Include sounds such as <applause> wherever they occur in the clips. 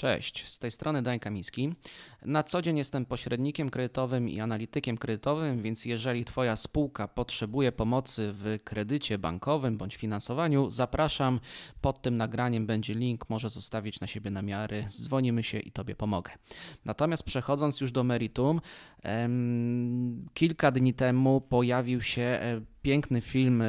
Cześć, z tej strony Dan Kamiński. Na co dzień jestem pośrednikiem kredytowym i analitykiem kredytowym, więc jeżeli Twoja spółka potrzebuje pomocy w kredycie bankowym bądź finansowaniu, zapraszam. Pod tym nagraniem będzie link, może zostawić na siebie namiary, dzwonimy się i Tobie pomogę. Natomiast przechodząc już do meritum, kilka dni temu pojawił się e, piękny film e,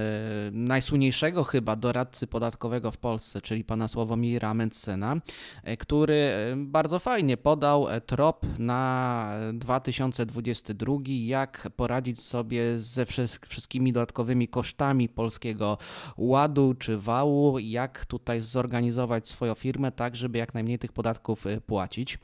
najsłynniejszego chyba doradcy podatkowego w Polsce, czyli pana Sławomira Mencena, e, który bardzo fajnie podał trop na 2022, jak poradzić sobie ze wszystkimi dodatkowymi kosztami polskiego ładu czy wału, jak tutaj zorganizować swoją firmę tak, żeby jak najmniej tych podatków płacić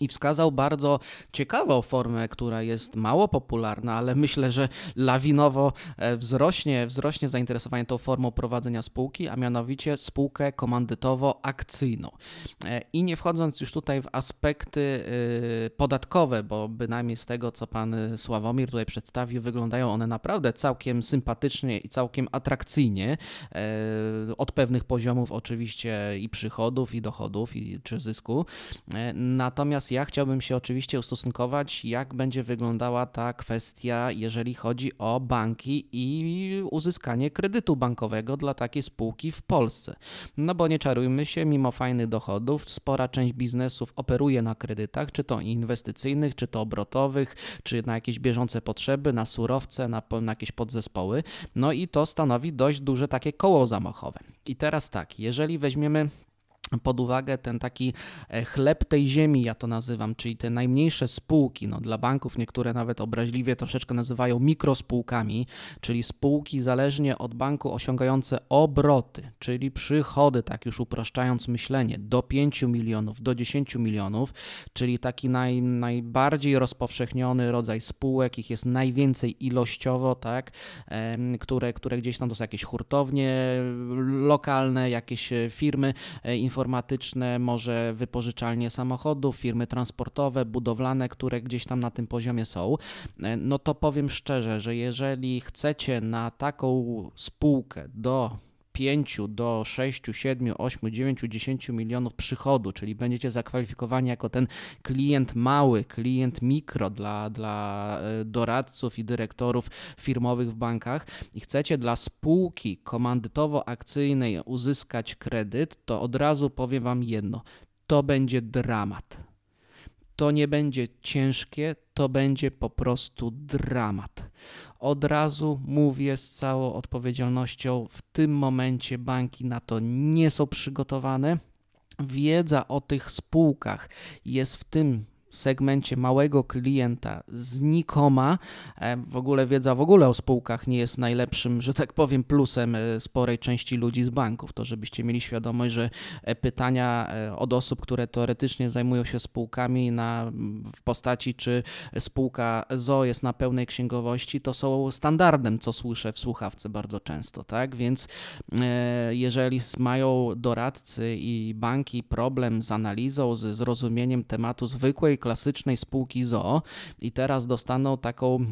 i wskazał bardzo ciekawą formę, która jest mało popularna, ale myślę, że lawinowo e, wzrośnie, wzrośnie zainteresowanie tą formą prowadzenia spółki, a mianowicie spółkę komandytowo-akcyjną. E, I nie wchodząc już tutaj w aspekty e, podatkowe, bo bynajmniej z tego, co pan Sławomir tutaj przedstawił, wyglądają one naprawdę całkiem sympatycznie i całkiem atrakcyjnie, od pewnych poziomów oczywiście i przychodów, i dochodów, i czy zysku. Natomiast ja chciałbym się oczywiście ustosunkować, jak będzie wyglądała ta kwestia, jeżeli chodzi o banki i uzyskanie kredytu bankowego dla takiej spółki w Polsce. No bo nie czarujmy się, mimo fajnych dochodów, spora część biznesów operuje na kredytach, czy to inwestycyjnych, czy to obrotowych, czy na jakieś bieżące potrzeby, na surowce, na, na jakieś podzespoły. No i to stanowi dość duże takie koło zamachowe. I teraz tak, jeżeli weźmiemy pod uwagę ten taki e, chleb tej ziemi, ja to nazywam, czyli te najmniejsze spółki. No, dla banków niektóre nawet obraźliwie troszeczkę nazywają mikrospółkami, czyli spółki zależnie od banku osiągające obroty, czyli przychody, tak już upraszczając myślenie, do 5 milionów, do 10 milionów, czyli taki naj, najbardziej rozpowszechniony rodzaj spółek, ich jest najwięcej ilościowo, tak, które, które gdzieś tam to są jakieś hurtownie lokalne, jakieś e, firmy informacyjne, informatyczne, może wypożyczalnie samochodów, firmy transportowe, budowlane, które gdzieś tam na tym poziomie są, e, no to powiem szczerze, że jeżeli chcecie na taką spółkę do 5 do 6, 7, 8, 9, 10 milionów przychodu, czyli będziecie zakwalifikowani jako ten klient mały, klient mikro dla, dla e, doradców i dyrektorów firmowych w bankach i chcecie dla spółki komandytowo-akcyjnej uzyskać kredyt, to od razu powiem Wam jedno: to będzie dramat. To nie będzie ciężkie, to będzie po prostu dramat. Od razu mówię z całą odpowiedzialnością, w tym momencie banki na to nie są przygotowane. Wiedza o tych spółkach jest w tym segmencie małego klienta znikoma. E, w ogóle wiedza w ogóle o spółkach nie jest najlepszym, że tak powiem, plusem e, sporej części ludzi z banków. To żebyście mieli świadomość, że e, pytania od osób, które teoretycznie zajmują się spółkami na, w postaci, czy spółka ZO jest na pełnej księgowości, to są standardem, co słyszę w słuchawce bardzo często. Tak? Więc jeżeli mają doradcy i banki problem z analizą, z zrozumieniem tematu zwykłej klasycznej spółki ZOO i teraz dostaną taką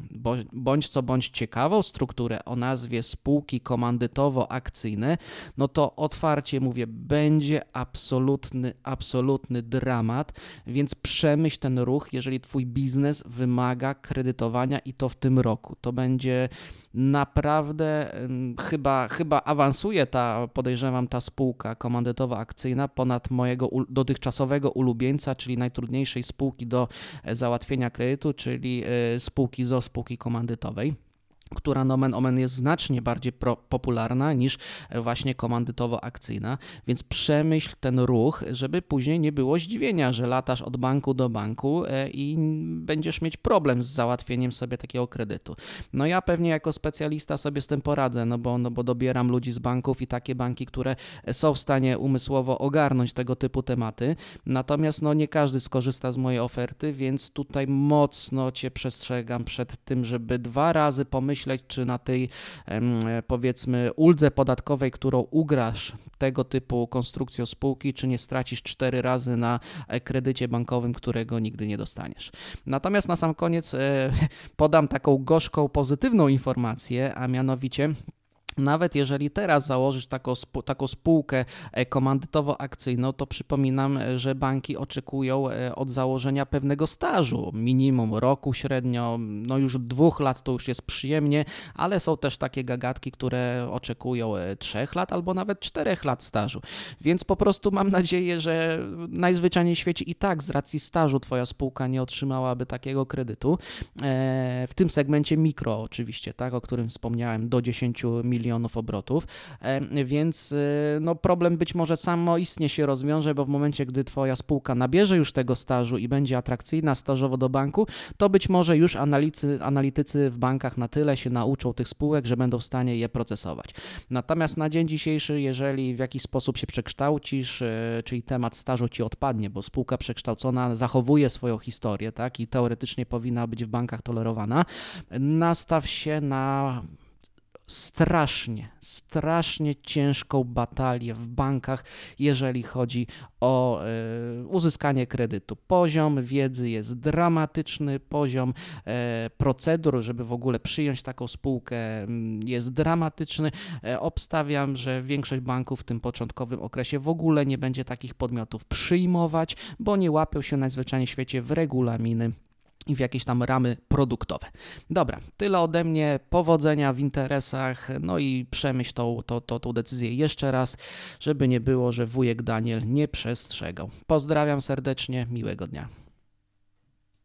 bądź co bądź ciekawą strukturę o nazwie spółki komandytowo-akcyjne, no to otwarcie mówię, będzie absolutny, absolutny dramat, więc przemyśl ten ruch, jeżeli twój biznes wymaga kredytowania i to w tym roku. To będzie naprawdę chyba, chyba awansuje ta, podejrzewam, ta spółka komandytowo-akcyjna ponad mojego dotychczasowego ulubieńca, czyli najtrudniejszej spółki spółki do e, załatwienia kredytu, czyli e, spółki ZO, spółki komandytowej która nomen omen jest znacznie bardziej pro, popularna niż e, właśnie komandytowo-akcyjna, więc przemyśl ten ruch, żeby później nie było zdziwienia, że latasz od banku do banku e, i będziesz mieć problem z załatwieniem sobie takiego kredytu. No ja pewnie jako specjalista sobie z tym poradzę, no bo, no bo dobieram ludzi z banków i takie banki, które są w stanie umysłowo ogarnąć tego typu tematy, natomiast no nie każdy skorzysta z mojej oferty, więc tutaj mocno Cię przestrzegam przed tym, żeby dwa razy pomyśleć, pomyśleć, czy na tej powiedzmy uldze podatkowej, którą ugrasz tego typu konstrukcją spółki, czy nie stracisz cztery razy na e, kredycie bankowym, którego nigdy nie dostaniesz. Natomiast na sam koniec e, <laughs> podam taką gorzką, pozytywną informację, a mianowicie Nawet jeżeli teraz założysz taką, taką spółkę e, komandytowo-akcyjną, to przypominam, e, że banki oczekują e, od założenia pewnego stażu, minimum roku średnio, no już dwóch lat to już jest przyjemnie, ale są też takie gagatki, które oczekują trzech lat albo nawet czterech lat stażu. Więc po prostu mam nadzieję, że najzwyczajniej w świecie i tak z racji stażu twoja spółka nie otrzymałaby takiego kredytu. W tym segmencie mikro oczywiście, tak, o którym wspomniałem, do 10 milionów milionów obrotów, e, więc e, no, problem być może samoistnie się rozwiąże, bo w momencie, gdy Twoja spółka nabierze już tego stażu i będzie atrakcyjna stażowo do banku, to być może już analitycy, analitycy w bankach na tyle się nauczą tych spółek, że będą w stanie je procesować. Natomiast na dzień dzisiejszy, jeżeli w jakiś sposób się przekształcisz, e, czyli temat stażu ci odpadnie, bo spółka przekształcona zachowuje swoją historię, tak, i teoretycznie powinna być w bankach tolerowana, nastaw się na strasznie, strasznie ciężką batalię w bankach, jeżeli chodzi o y, uzyskanie kredytu. Poziom wiedzy jest dramatyczny, poziom y, procedur, żeby w ogóle przyjąć taką spółkę, jest dramatyczny. E, obstawiam, że większość banków w tym początkowym okresie w ogóle nie będzie takich podmiotów przyjmować, bo nie łapią się najzwyczajniej w świecie w regulaminy i w jakieś tam ramy produktowe. Dobra, tyle ode mnie. Powodzenia w interesach, no i przemyśl tą, tą, tą, tą decyzję jeszcze raz, żeby nie było, że wujek Daniel nie przestrzegał. Pozdrawiam serdecznie, miłego dnia.